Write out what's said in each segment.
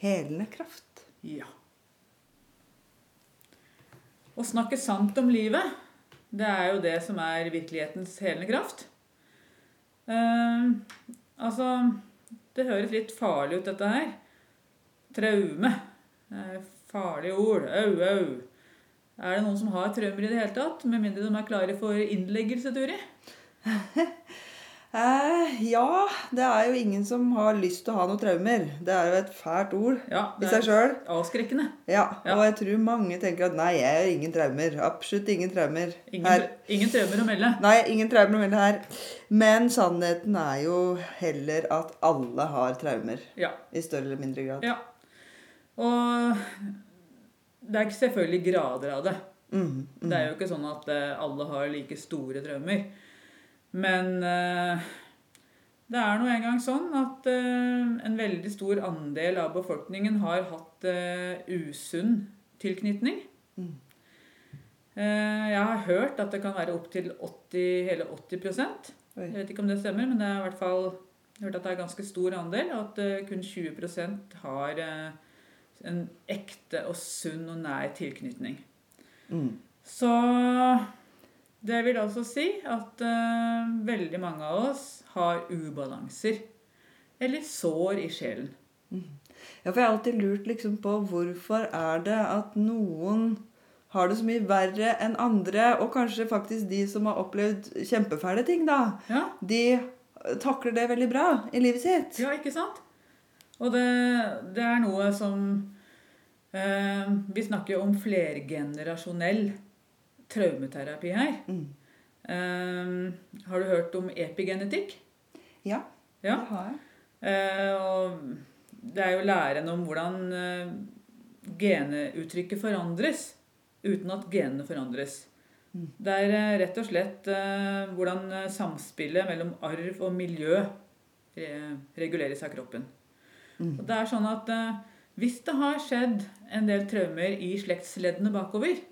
helende kraft. Ja. Å snakke sant om livet, det er jo det som er virkelighetens helende kraft. Uh, altså Det høres litt farlig ut, dette her. Traume. Uh, farlige ord. Au, au. Er det noen som har traumer i det hele tatt? Med mindre de er klare for innleggelse, Turi? Eh, ja, det er jo ingen som har lyst til å ha noen traumer. Det er jo et fælt ord ja, i seg sjøl. Avskrekkende. Ja, ja, og jeg tror mange tenker at nei, jeg har ingen traumer. Absolutt ingen traumer ingen, her. Ingen traumer å melde. Nei, ingen traumer å melde her. Men sannheten er jo heller at alle har traumer. Ja. I større eller mindre grad. Ja. Og det er ikke selvfølgelig grader av det. Mm, mm. Det er jo ikke sånn at alle har like store traumer. Men uh, det er nå engang sånn at uh, en veldig stor andel av befolkningen har hatt uh, usunn tilknytning. Mm. jeg har hørt at det kan være opptil hele 80 Oi. Jeg vet ikke om det stemmer, men det er i hvert fall hørt at det er ganske stor andel. Og at kun 20 har en ekte og sunn og nær tilknytning. Mm. Så det vil altså si at uh, veldig mange av oss har ubalanser. Eller sår i sjelen. Mm. Ja, for jeg har alltid lurt liksom på hvorfor er det at noen har det så mye verre enn andre, og kanskje faktisk de som har opplevd kjempefæle ting, da, ja. de takler det veldig bra i livet sitt. Ja, ikke sant? Og det, det er noe som eh, Vi snakker jo om flergenerasjonell traumeterapi her. Mm. Uh, har du hørt om epigenetikk? Ja, ja. det har jeg. Uh, og det er jo læren om hvordan uh, geneuttrykket forandres uten at genene forandres. Mm. Det er rett og slett hvordan samspillet mellom arv og miljø reguleres av kroppen. Mm. Og det er sånn at hvis det har skjedd en del traumer i slektsleddene bakover,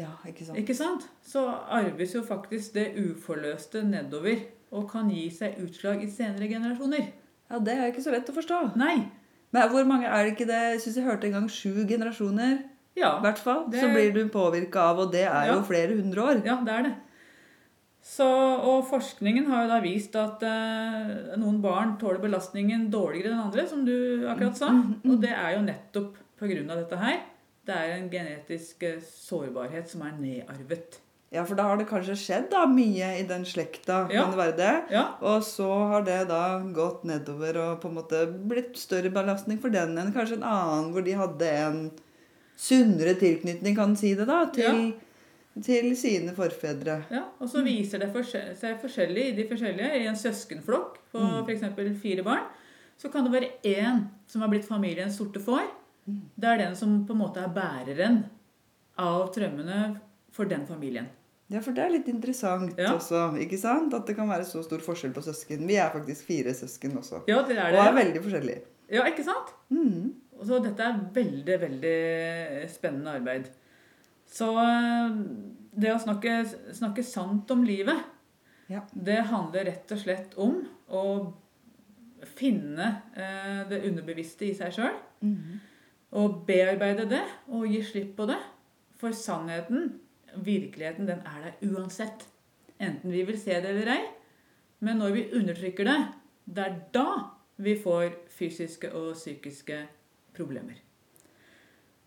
ja, ikke sant? ikke sant? Så arves jo faktisk det uforløste nedover og kan gi seg utslag i senere generasjoner. Ja, Det er ikke så lett å forstå. Nei. Men hvor mange er det ikke det? Jeg syns jeg hørte en gang sju generasjoner. Ja, I hvert fall. det- Så blir du påvirka av, og det er Ja. jo flere hundre år. ja, det er det. Så, og forskningen har jo da vist at eh, noen barn tåler belastningen dårligere enn andre, som du akkurat sa. Og det er jo nettopp pga. dette her. Det er en genetisk eh, sårbarhet som er nedarvet. Ja, for da har det kanskje skjedd da mye i den slekta. Ja. Kan det være det? Ja, Og så har det da gått nedover og på en måte blitt større belastning for den enn kanskje en annen hvor de hadde en sunnere tilknytning, kan si det da, til, til sine forfedre. ja. Og så viser det forskjell, seg forskjellig i de forskjellige. I en søskenflokk på Mm. f.eks. fire barn, så kan det være én som har blitt familiens sorte får. Det er den som på en måte er bæreren av traumene for den familien. Ja, for det er litt interessant Ja. også, ikke sant? At det kan være så stor forskjell på søsken. Vi er faktisk fire søsken også. Ja, det er Og er veldig forskjellige. Ja, ikke sant? Mm. Så dette er veldig, veldig spennende arbeid. Så eh, det å snakke, snakke sant om livet, Ja. det handler rett og slett om å finne eh, det underbevisste i seg sjøl. Mm. Og bearbeide det og gi slipp på det. For sannheten, virkeligheten, den er der uansett. Enten vi vil se det eller ei. Men når vi undertrykker det, det er da vi får fysiske og psykiske problemer.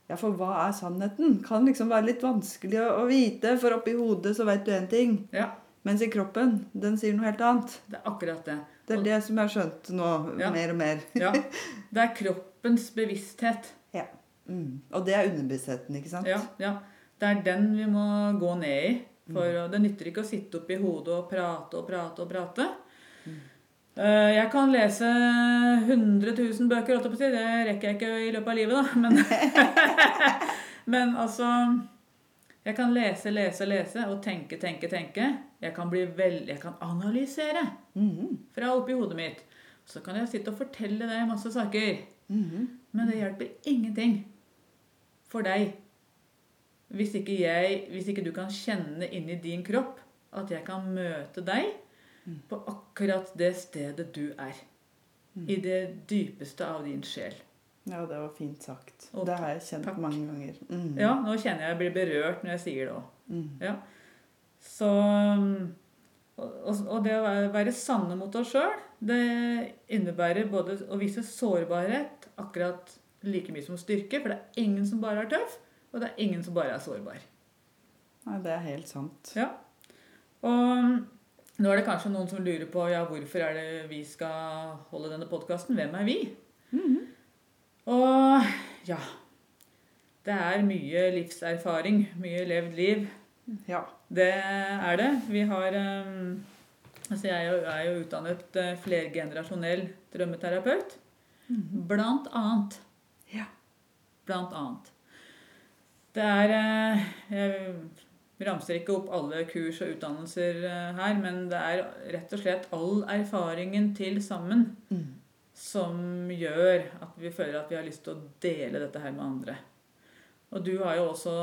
Ja, for hva er sannheten? Kan liksom være litt vanskelig å, vite, for oppi hodet så vet du én ting. Ja, Mens i kroppen, den sier noe helt annet. det er akkurat det. Det er Og- det som jeg har skjønt nå, Ja. mer og mer. Ja, det er kroppens bevissthet. Mm. Og det er underbevisstheten, ikke sant? Ja, ja. Det er den vi må gå ned i. For mm. Det nytter ikke å sitte oppi hodet og prate og prate og prate. Eh, Jeg kan lese 100 000 bøker, det rekker jeg ikke i løpet av livet, da. Men, men altså Jeg kan lese, lese, lese og tenke, tenke, tenke. Jeg kan, bli vel, jeg kan analysere Mhm. fra oppi hodet mitt. Så kan jeg sitte og fortelle deg masse saker. Mhm. Men det hjelper ingenting for deg hvis ikke, jeg, hvis ikke du kan kjenne inni din kropp at jeg kan møte deg på akkurat det stedet du er. I det dypeste av din sjel. Ja, det var fint sagt. Og det har jeg kjent takk. mange ganger. Mm. Ja, nå kjenner jeg jeg blir berørt når jeg sier det òg. Mm. Ja. Så og, og det å være sanne mot oss sjøl, det innebærer både å vise sårbarhet akkurat like mye som styrke. For det er ingen som bare er tøff, og det er ingen som bare er sårbar. Nei, det er helt sant. Ja. Og um, nå er det kanskje noen som lurer på ja, hvorfor er det vi skal holde denne podkasten. Hvem er vi? Mhm. Og ja Det er mye livserfaring, mye levd liv. Ja. Det er det. Vi har um, Altså, jeg er jo, utdannet eh, flergenerasjonell drømmeterapeut. Blant annet. Ja. Blant annet. Det er eh, Jeg ramser ikke opp alle kurs og utdannelser eh, her, men det er rett og slett all erfaringen til sammen mm. som gjør at vi føler at vi har lyst til å dele dette her med andre. Og du har jo også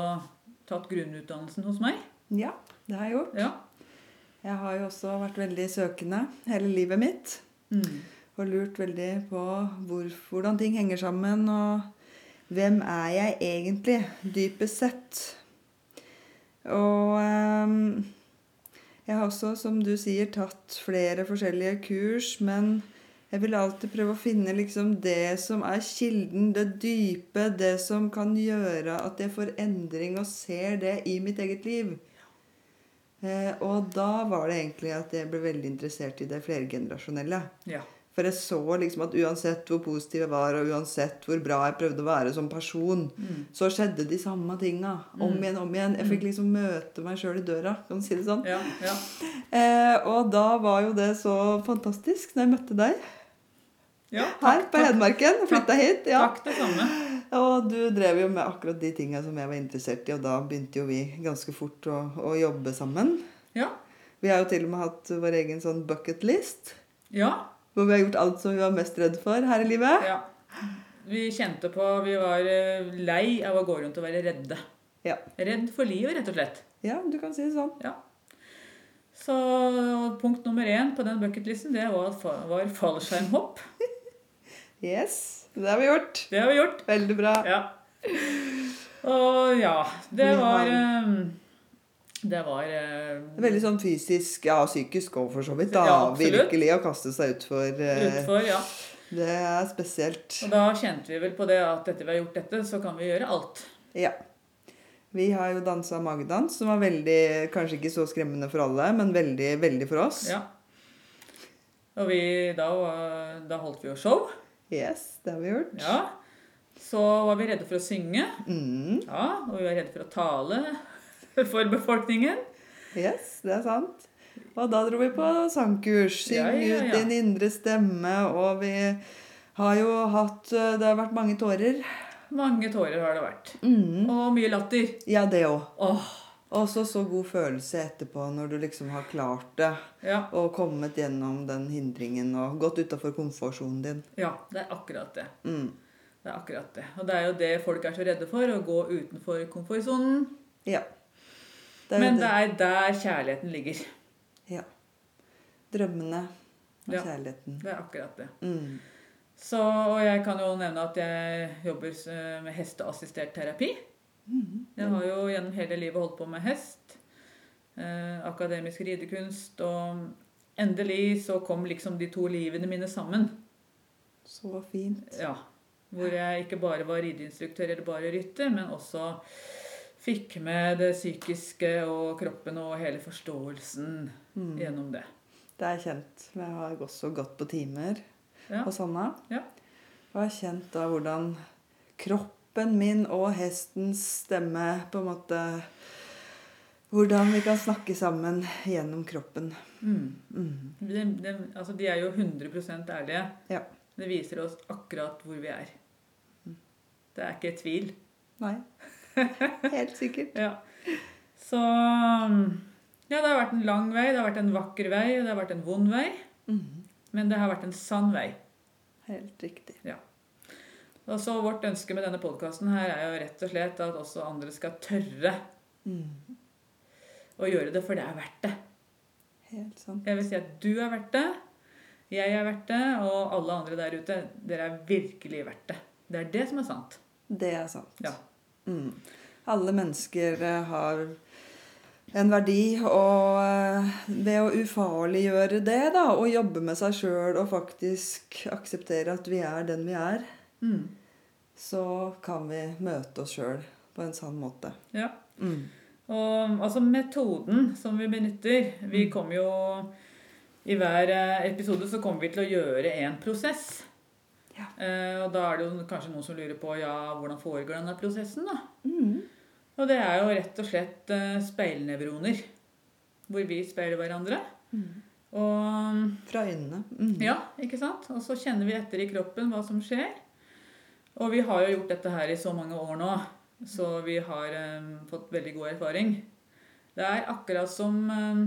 tatt grunnutdannelsen hos meg. ja, det har jeg gjort. Ja. Jeg har jo også vært veldig søkende hele livet mitt. Mm. Og lurt veldig på hvor, hvordan ting henger sammen, og hvem er jeg egentlig, dypest sett. Og ehm, jeg har også, som du sier, tatt flere forskjellige kurs, men jeg vil alltid prøve å finne liksom det som er kilden, det dype, det som kan gjøre at jeg får endring og ser det i mitt eget liv. Eh, og da var det egentlig at jeg ble veldig interessert i det flergenerasjonelle. ja. For jeg så liksom at uansett hvor positiv jeg var, og uansett hvor bra jeg prøvde å være som person, Mm. så skjedde de samme tinga om Mm. igjen om igjen. Jeg fikk liksom møte meg sjøl i døra, kan du si det sånn. Ja, ja. Eh, og da var jo det så fantastisk når jeg møtte deg ja her på Hedmarken. Flytta hit. ja. Takk, det samme. Og du drev jo med akkurat de tinga som jeg var interessert i, og da begynte jo vi ganske fort å, å jobbe sammen. Ja. Vi har jo til og med hatt vår egen sånn bucket list, Ja. Hvor vi har gjort alt som vi var mest redd for her i livet. ja. Vi kjente på Vi var eh, lei av å gå rundt og være redde. Ja. Redd for livet, rett og slett. Ja, du kan si det sånn. Ja. Så punkt nummer én på den bucketlisten det var, var fallskjermhopp. Yes, det har vi gjort. Det har vi gjort. Veldig bra. Ja. Og ja, det var eh, Det var eh, Veldig sånn fysisk, ja, psykisk òg for så vidt. da. Ja. Virkelig å kaste seg utfor. eh, utfor, ja. Det er spesielt. Og da kjente vi vel på det at etter vi har gjort dette, så kan vi gjøre alt. Ja. Vi har jo dansa magedans, som var veldig Kanskje ikke så skremmende for alle, men veldig, veldig for oss. Ja. Og vi, da, da holdt vi jo show. Yes, det har vi gjort. Ja. Så var vi redde for å synge. Mm, Ja, og vi var redde for å tale for befolkningen. yes, det er sant. Og da dro vi på sangkurs. Syng Ja, ja, ja. ut din indre stemme. Og vi har jo hatt eh, Det har vært mange tårer. Mange tårer har det vært. Mm. Og mye latter. Ja, det òg. Og så så god følelse etterpå når du liksom har klart det. ja, Og kommet gjennom den hindringen og gått utafor komfortsonen din. ja, det er akkurat det. Mm. Det er akkurat det. Og det er jo det folk er så redde for, å gå utenfor komfortsonen. Ja. Det Men det er der kjærligheten ligger. Ja. Drømmene og Ja. kjærligheten. Det er akkurat det. Mm. Så, og jeg kan jo nevne at jeg jobber eh, med hesteassistert terapi. Mm. Jeg har jo gjennom hele livet holdt på med hest. Eh, akademisk ridekunst. Og endelig så kom liksom de to livene mine sammen. Så fint. Ja. Hvor jeg ikke bare var rideinstruktør eller bare rytter, men også fikk med det psykiske og kroppen og hele forståelsen Mm. gjennom det. Det er kjent. Jeg har også gått på timer Ja. og sånne. Ja. Og har kjent da hvordan kroppen min og hestens stemme på en måte Hvordan vi kan snakke sammen gjennom kroppen. Mm. Mm. De, de, altså de er jo 100% ærlige. Ja. Det viser oss akkurat hvor vi er. Det er ikke tvil. Nei. Helt sikkert. Ja. Så Ja, det har vært en lang vei, det har vært en vakker vei, det har vært en vond vei. Mm. Men det har vært en sann vei. Helt riktig. Og så Vårt ønske med denne podkasten her er jo rett og slett at også andre skal tørre Mm. å gjøre det, for det er verdt det. Helt sant. Jeg vil si at du er verdt det, jeg er verdt det, og alle andre der ute, dere er virkelig verdt det. Det er det som er sant. Det er sant. Ja. Mm. Alle mennesker eh, har en verdi, og eh, ved å ufarliggjøre det, da, og jobbe med seg sjøl og faktisk akseptere at vi er den vi er, Mm. så kan vi møte oss sjøl på en sann måte. ja. Mm. Og altså metoden som vi benytter Vi kommer jo I hver eh, episode så kommer vi til å gjøre en prosess. Ja. Eh, og da er det jo kanskje noen som lurer på ja, hvordan foregår denne prosessen. da? Mm. Og det er jo rett og slett eh, speilnevroner. Hvor vi speiler hverandre. Mm. Og Fra øynene. Mm. ja, ikke sant? Og så kjenner vi etter i kroppen hva som skjer. Og vi har jo gjort dette her i så mange år nå, så vi har eh, fått veldig god erfaring. Det er akkurat som eh,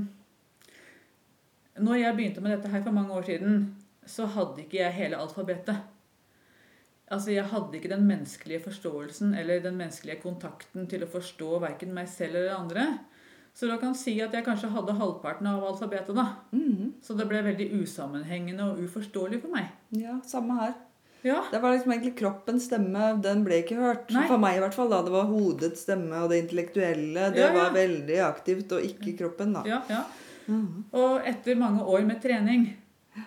Når jeg begynte med dette her for mange år siden, så hadde ikke jeg hele alfabetet. Altså, Jeg hadde ikke den menneskelige forståelsen eller den menneskelige kontakten til å forstå verken meg selv eller andre. Så da kan si at jeg kanskje hadde halvparten av alfabetet. da. Mm. Så det ble veldig usammenhengende og uforståelig for meg. Ja, samme her. Ja, Det var liksom egentlig kroppens stemme. Den ble ikke hørt. Nei. For meg i hvert fall. da. Det var hodets stemme og det intellektuelle. Det Ja, ja. var veldig aktivt, og ikke kroppen, da. ja, ja. Mhm. Og etter mange år med trening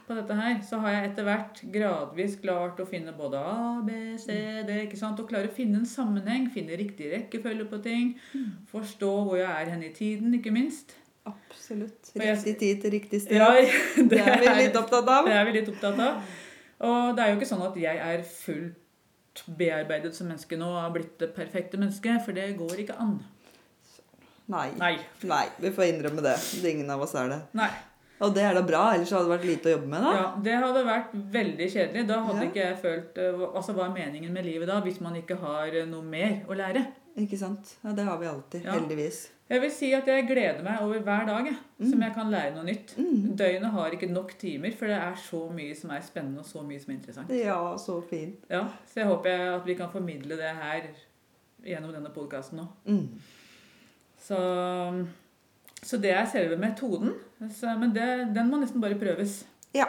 på dette her, så har jeg etter hvert gradvis klart å finne både A, B, C, D, ikke sant? Og klare å finne en sammenheng, finne riktig rekkefølge på ting. Forstå hvor jeg er hen i tiden, ikke minst. Absolutt. Riktig tid til riktig sted. Ja, det er vi litt opptatt av. Det er vi litt opptatt av. Og det er jo ikke sånn at jeg er fullt bearbeidet som menneske nå og har blitt det perfekte mennesket, for det går ikke an. Nei. Nei. Nei, vi får innrømme det. det. Ingen av oss er det. Nei. Og det er da bra, ellers hadde det vært lite å jobbe med, da. Ja, Det hadde vært veldig kjedelig. Da hadde Ja. ikke jeg følt eh, Altså, Hva er meningen med livet da, hvis man ikke har eh, noe mer å lære? Ikke sant? Ja, Det har vi alltid. Ja. Heldigvis. Jeg vil si at jeg gleder meg over hver dag jeg, Mm. som jeg kan lære noe nytt. Mm. Døgnet har ikke nok timer, for det er så mye som er spennende og så mye som er interessant. Ja, så fint. Ja, Så jeg håper jeg at vi kan formidle det her gjennom denne podkasten nå. Mm. Så, så det er selve metoden. Men det, den må nesten bare prøves. Ja.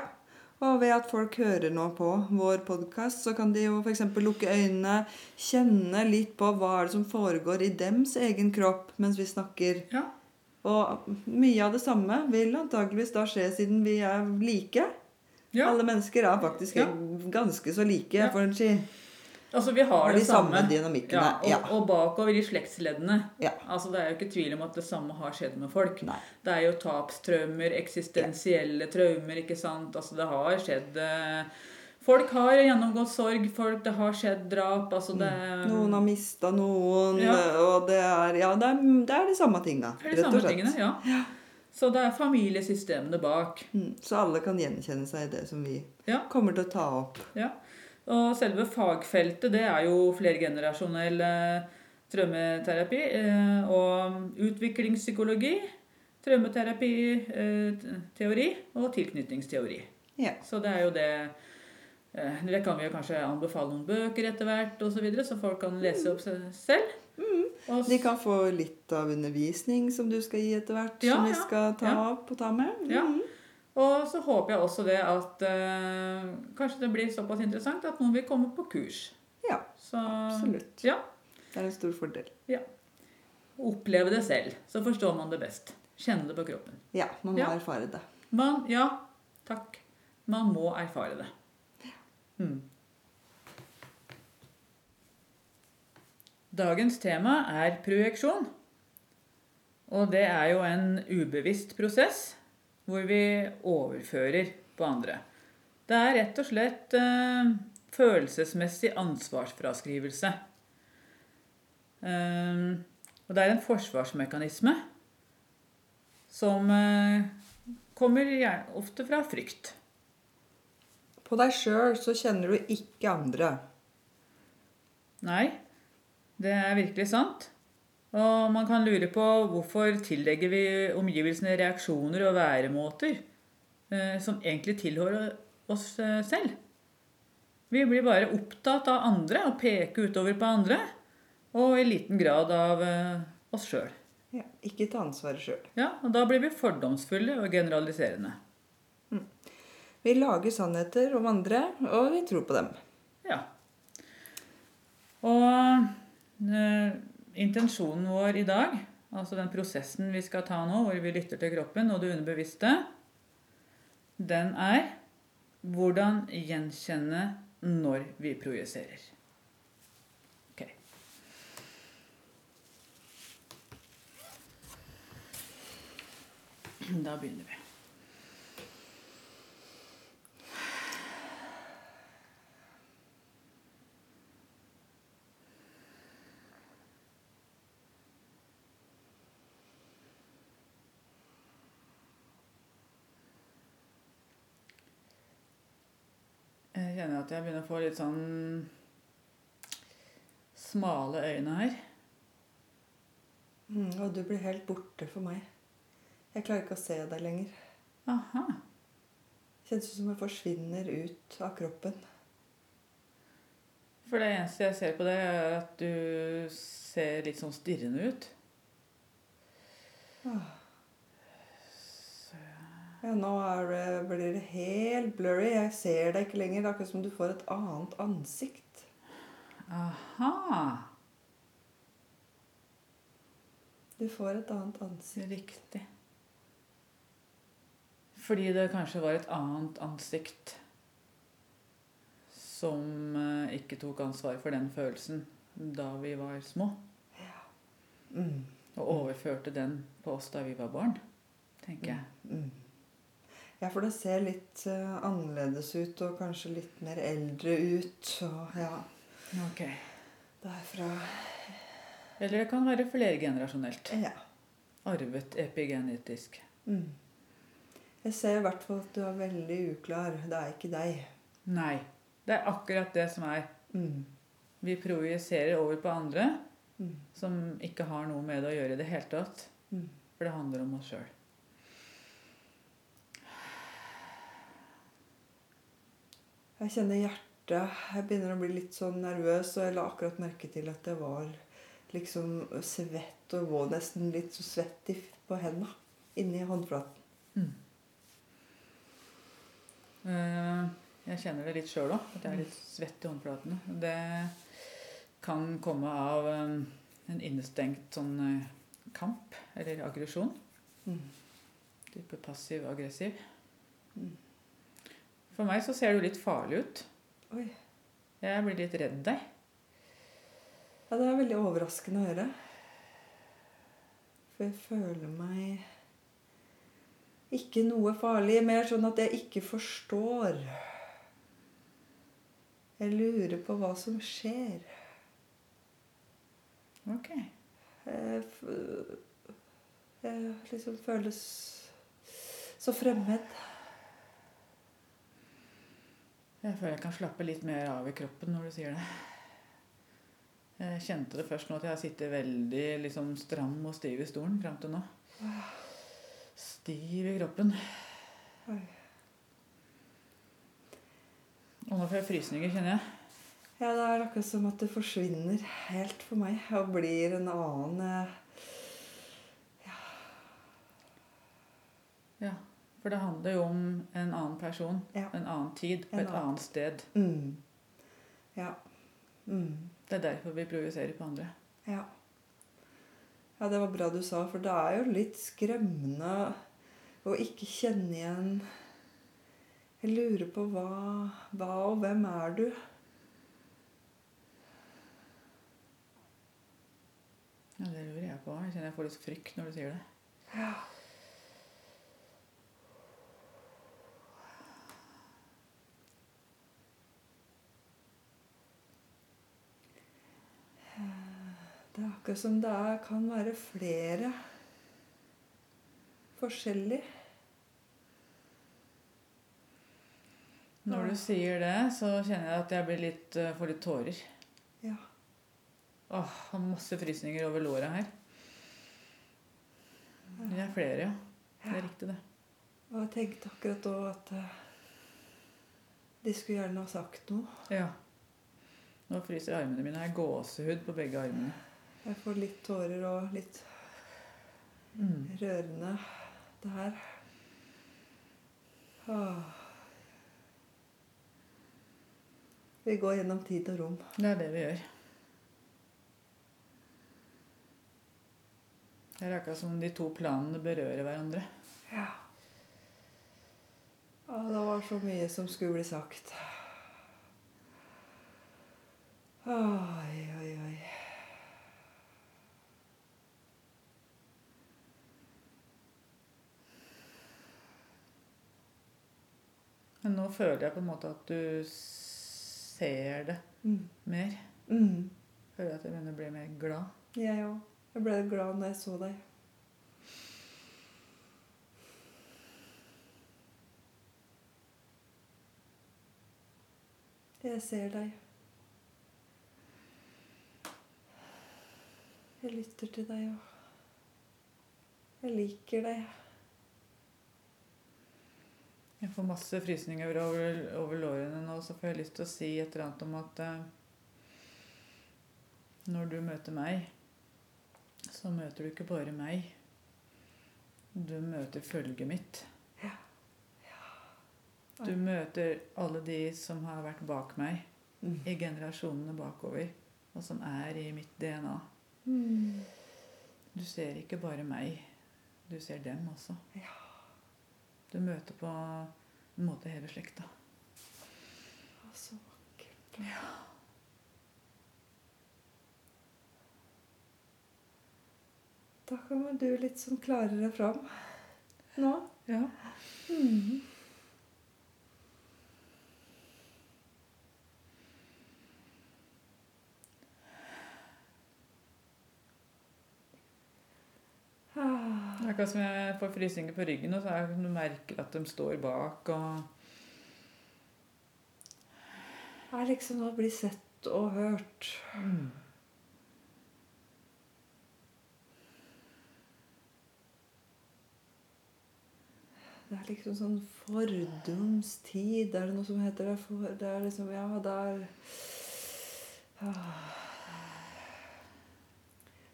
Og ved at folk hører nå på vår podkast, så kan de jo f.eks. lukke øynene, kjenne litt på hva er det som foregår i dems egen kropp mens vi snakker. Ja. Og mye av det samme vil antageligvis da skje siden vi er like. Ja. Alle mennesker er faktisk Ja. ganske så like, for å si. Altså, vi har Har det de samme samme. dynamikkene. Ja, og, Ja. og bakover i slektsleddene. Ja. Altså, det er jo ikke tvil om at det samme har skjedd med folk. Nei. Det er jo tapstraumer, eksistensielle traumer, ikke sant. Altså, det har skjedd eh, Folk har gjennomgått sorg, folk, det har skjedd drap. Altså, det Mm. Noen har mista noen, Ja. og det er Ja, det er, det er de samme tinga, er de samme tingene. Ja. Så det er familiesystemene bak. Mm, Så alle kan gjenkjenne seg i det som vi kommer til å ta opp. Ja. Og selve fagfeltet, det er jo flergenerasjonell eh, traumeterapi eh, og utviklingspsykologi, traumeterapi-teori og tilknytningsteori. Ja. Så det er jo det eh, Det kan vi jo kanskje anbefale noen bøker etter hvert, og så, videre, så folk kan lese opp seg selv. Mm. De kan få litt av undervisning som du skal gi etter hvert, Ja, som vi skal ta ja. opp og ta med. Ja. Og så håper jeg også det at eh, kanskje det blir såpass interessant at noen vil komme på kurs. Ja, Så absolutt. ja, Det er en stor fordel. oppleve det selv, så forstår man det best. Kjenne det på kroppen. Ja, man må Ja. erfare det. Man, ja, takk. Man må erfare det. Mm. dagens tema er projeksjon. Og det er jo en ubevisst prosess hvor vi overfører på andre. Det er rett og slett eh, følelsesmessig ansvarsfraskrivelse. Eh, og det er en forsvarsmekanisme som eh, kommer ofte fra frykt. På deg sjøl så kjenner du ikke andre. Nei, det er virkelig sant. Og man kan lure på hvorfor tillegger vi omgivelsene reaksjoner og væremåter eh, som egentlig tilhører oss eh, selv. Vi blir bare opptatt av andre og peker utover på andre, og i liten grad av eh, oss sjøl. Ja, ikke ta ansvaret sjøl. Ja, og da blir vi fordomsfulle og generaliserende. Vi lager sannheter om andre, og vi tror på dem. Ja. Og intensjonen vår i dag, altså den prosessen vi skal ta nå, hvor vi lytter til kroppen og det underbevisste, den er hvordan gjenkjenne når vi projiserer. Da begynner vi. Jeg kjenner at jeg begynner å få litt sånn smale øyne her. Mm, og du blir helt borte for meg. Jeg klarer ikke å se deg lenger. Aha. Kjennes ut som jeg forsvinner ut av kroppen. For det eneste jeg ser på deg, er at du ser litt sånn stirrende ut. Ah. Ja, nå det, blir det helt blurry. Jeg ser deg ikke lenger. Det er akkurat som du får et annet ansikt. Aha. Du får et annet ansikt. Riktig. Fordi det kanskje var et annet ansikt som eh, ikke tok ansvar for den følelsen da vi var små. Mm. Og overførte den på oss da vi var barn, tenker jeg. Mm. Ja, for det ser litt uh, annerledes ut, og kanskje litt mer eldre ut. Og ja, Ok. derfra Eller det kan være flergenerasjonelt. Ja. Arvet epigenetisk. Mm. Jeg ser i hvert fall at du er veldig uklar. Det er ikke deg. Nei. Det er akkurat det som er. Mm. Vi projiserer over på andre Mm. som ikke har noe med det å gjøre i det hele tatt. Mm. For det handler om oss sjøl. Jeg kjenner hjertet. Jeg begynner å bli litt sånn nervøs, og jeg la akkurat merke til at jeg var liksom svett og var nesten litt så svett i- på hendene. Inni håndflaten. Mm. Jeg kjenner det litt sjøl òg, at jeg er litt svett i håndflatene. Det kan komme av eh, en innestengt sånn eh, kamp eller aggresjon. Mm. Type passiv-aggressiv. Mm. For meg så ser du litt farlig ut. Oi. Jeg blir litt redd deg. Ja, det er veldig overraskende å høre. For jeg føler meg ikke noe farlig. Mer sånn at jeg ikke forstår. Jeg lurer på hva som skjer. Ok. Jeg, jeg liksom føles så fremmed. Jeg føler jeg kan slappe litt mer av i kroppen når du sier det. Jeg kjente det først nå at jeg har sittet veldig liksom, stram og stiv i stolen fram til nå. Stiv i kroppen. Og nå får jeg frysninger, kjenner jeg. Ja, det er akkurat som at det forsvinner helt for meg og blir en annen eh, Ja, For det handler jo om en annen person, Ja. en annen tid, på En et annen. annet sted. mm. Ja. Mm. Det er derfor vi projiserer på andre. Ja. Ja, det var bra du sa, for det er jo litt skremmende å ikke kjenne igjen Jeg lurer på hva, hva og hvem er du? Ja, det lurer jeg på. Jeg kjenner jeg får litt frykt når du sier det. Ja. Akkurat som det er, kan være flere forskjellige. Når du sier det, så kjenner jeg at jeg blir litt, eh, får litt tårer. Ja. Åh, har masse frysninger over låra her. Det er flere, ja. Det er riktig, det. Og jeg tenkte akkurat da at eh, de skulle gjerne ha sagt noe. Ja. Nå fryser armene mine. Jeg har gåsehud på begge armene. Jeg får litt tårer og litt Mm. rørende, det her. Åh. Vi går gjennom tid og rom. Det er det vi gjør. Det er akkurat som om de to planene berører hverandre. Ja. Ja, det var så mye som skulle bli sagt. Oi, Men nå føler jeg på en måte at du ser det Mm. mer. Mm. Føler at jeg begynner å bli mer glad. Jeg òg. Jeg ble glad når jeg så deg. Jeg ser deg. Jeg lytter til deg og Jeg liker deg. Jeg får masse frysninger over, over lårene nå, så får jeg lyst til å si et eller annet om at eh, når du møter meg, så møter du ikke bare meg. Du møter følget mitt. Ja. Du møter alle de som har vært bak meg Mm. i generasjonene bakover, og som er i mitt DNA. Mm. Du ser ikke bare meg, du ser dem også. Ja. Du møter på en måte hele slekta. Å, Så vakkert. Da kommer du litt sånn klarere fram nå. Ja. Mm. Det er akkurat som jeg får frysninger på ryggen, og så er jeg du merker at de står bak. og Det er liksom å bli sett og hørt. Det er liksom sånn fordomstid. Er det noe som heter det? For, det er liksom Ja, det er ah.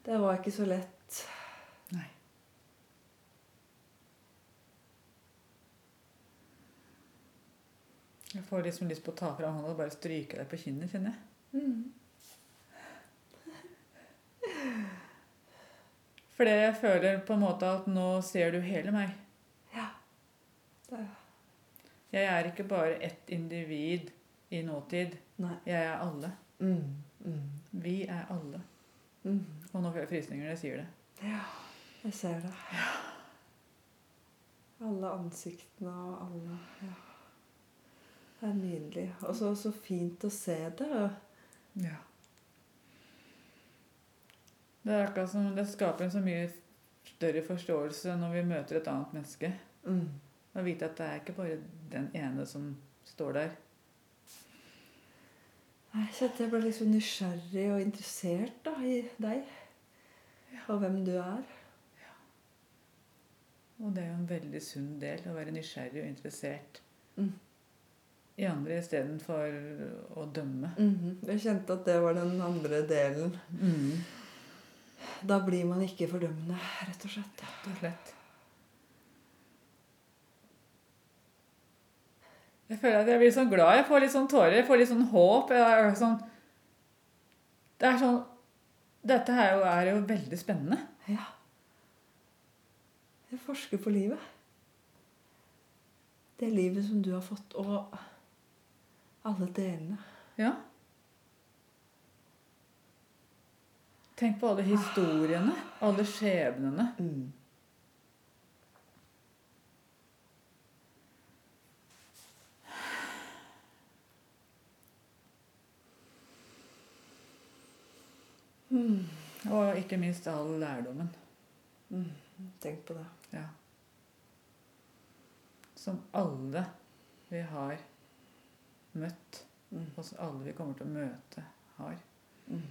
Det var ikke så lett. Nei. Jeg får liksom lyst på å ta fra hånda og bare stryke deg på kinnet, kjenner jeg. Mm. For jeg føler på en måte at nå ser du hele meg. Ja. Det er Jeg er ikke bare ett individ i nåtid. Nei. Jeg er alle. Mm. Mm. Vi er alle. Mm. Og nå får jeg frysninger når jeg sier det. Ja, jeg ser det. Ja. Alle ansiktene og alle ja. Det er nydelig. Og så, så fint å se det. Ja. Det er akkurat som det skaper en så mye større forståelse når vi møter et annet menneske. Mm. Å vite at det er ikke bare den ene som står der. Jeg kjente jeg ble liksom nysgjerrig og interessert da, i deg. Og hvem du er. Ja. Og det er jo en veldig sunn del å være nysgjerrig og interessert Mm. I andre istedenfor å dømme. Mhm. Jeg kjente at det var den andre delen. Da blir man ikke fordømmende, rett og slett. Rett og slett. Jeg føler at jeg blir sånn glad. Jeg får litt sånn tårer. Jeg får litt sånn håp. Jeg er sånn, det er sånn Dette her jo er jo veldig spennende. Ja. Jeg forsker på livet. Det livet som du har fått, og alle delene. Ja. Tenk på alle historiene. Alle skjebnene. Mm. Mm. Og ikke minst all lærdommen. Mm. Tenk på det. Ja. Som alle vi har møtt, Mm. og alle vi kommer til å møte, har. Mm.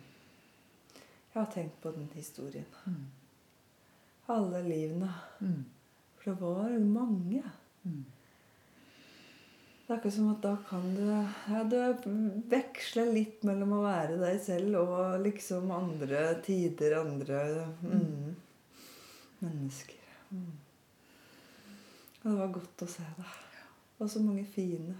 Jeg har tenkt på den historien. Mm. Alle livene. Mm. For det var mange. Mm. Det er akkurat som at da kan du ja, Du veksler litt mellom å være deg selv og liksom andre tider, andre mm, mennesker. Og det var godt å se det. Og så mange fine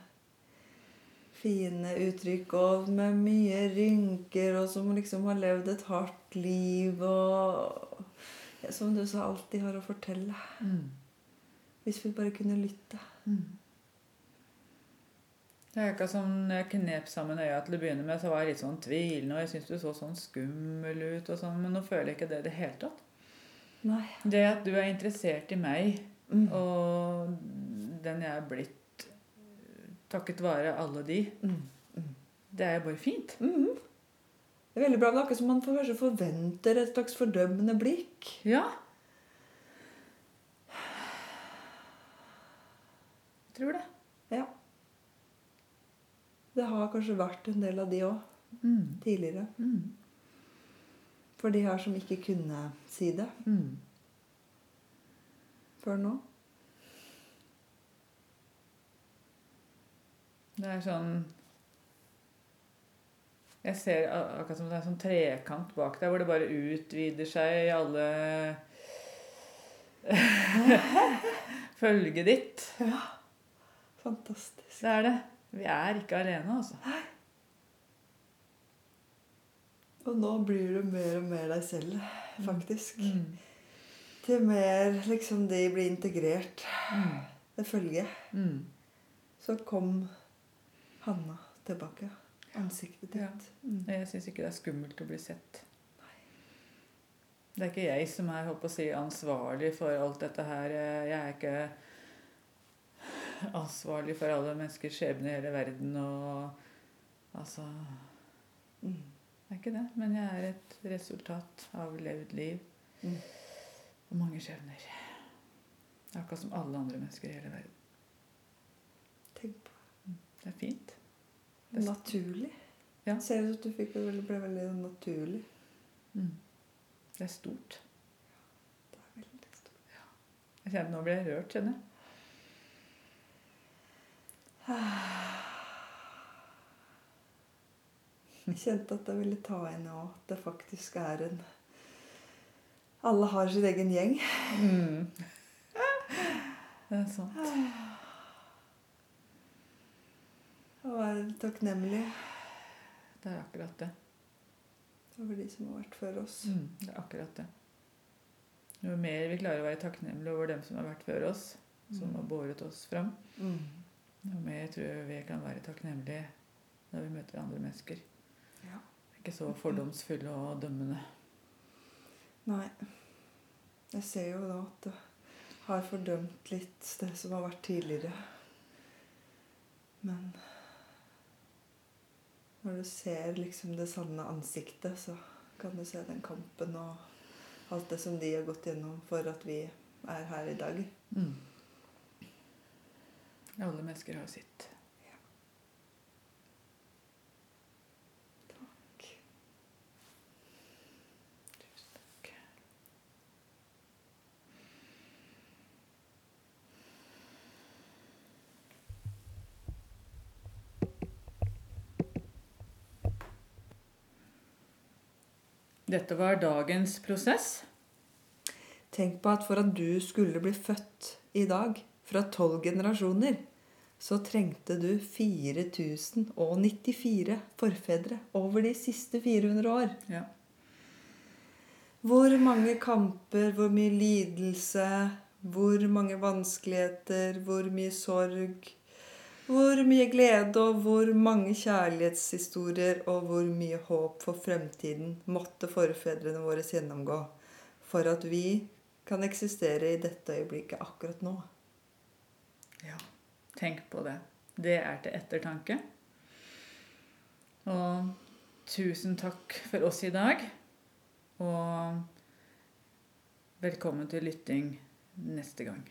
fine uttrykk og med mye rynker, og som liksom har levd et hardt liv og Som du sa, alltid har å fortelle. Mm. Hvis vi bare kunne lytte. Mm. Det er ikke som når jeg knep sammen øya til å begynne med, så var jeg litt sånn tvilende, og jeg syntes du så sånn skummel ut og sånn, men nå føler jeg ikke det i det hele tatt. Nei. Det at du er interessert i meg, Mm. og den jeg er blitt takket være alle de, Mm. Mm. det er jo bare fint. Mhm. Det er veldig bra, det er akkurat som man kanskje forventer et slags fordømmende blikk. Ja. Jeg tror det. Ja. Det har kanskje vært en del av de òg, Mm. tidligere. Mm. For de her som ikke kunne si det Mm. før nå. Det er sånn Jeg ser akkurat som det er sånn trekant bak der, hvor det bare utvider seg i alle Følget ditt. Ja. Fantastisk. Det er det. Vi er ikke alene, altså. Og nå blir du mer og mer deg selv, faktisk. Mm. Til mer liksom de blir integrert. Mm. Det følget. Mm. Så kom Hanna tilbake. Ansiktet ditt. Ja. Mm. Jeg syns ikke det er skummelt å bli sett. Det er ikke jeg som er håper å si, ansvarlig for alt dette her. Jeg er ikke ansvarlig for alle menneskers skjebne i hele verden. Og altså Mm. Det er ikke det. Men jeg er et resultat av levd liv Mm. og mange skjebner. Akkurat som alle andre mennesker i hele verden. Tenk på Det er fint. det. Naturlig. Ja. Ser ut som du fikk det ble veldig naturlig. Mm. Det er stort. Det er veldig stort. Jeg kjenner, nå blir jeg rørt, kjenner jeg. Jeg kjente at jeg ville ta inn òg at det faktisk er en Alle har sin egen gjeng. Mm. Det er sant. Og være takknemlig Det er akkurat det. over de som har vært før oss. Mm, det er akkurat det. Jo mer vi klarer å være takknemlige over dem som har vært før oss, som har båret oss fram, Mm. jo mer tror jeg vi kan være takknemlige når vi møter andre mennesker. Ja. Ikke så fordomsfulle og dømmende. Nei. Jeg ser jo da at det har fordømt litt det som har vært tidligere. Men når du ser liksom det sanne ansiktet, så kan du se den kampen og alt det som de har gått gjennom for at vi er her i dag. Mm. Alle mennesker har sitt. Dette var dagens prosess. Tenk på at for at du skulle bli født i dag, fra tolv generasjoner, så trengte du 4094 forfedre over de siste 400 år. Ja. Hvor mange kamper, hvor mye lidelse, hvor mange vanskeligheter, hvor mye sorg. Hvor mye glede og hvor mange kjærlighetshistorier og hvor mye håp for fremtiden måtte forfedrene våre gjennomgå for at vi kan eksistere i dette øyeblikket akkurat nå. Ja, tenk på det. Det er til ettertanke. Og tusen takk for oss i dag. Og velkommen til lytting neste gang.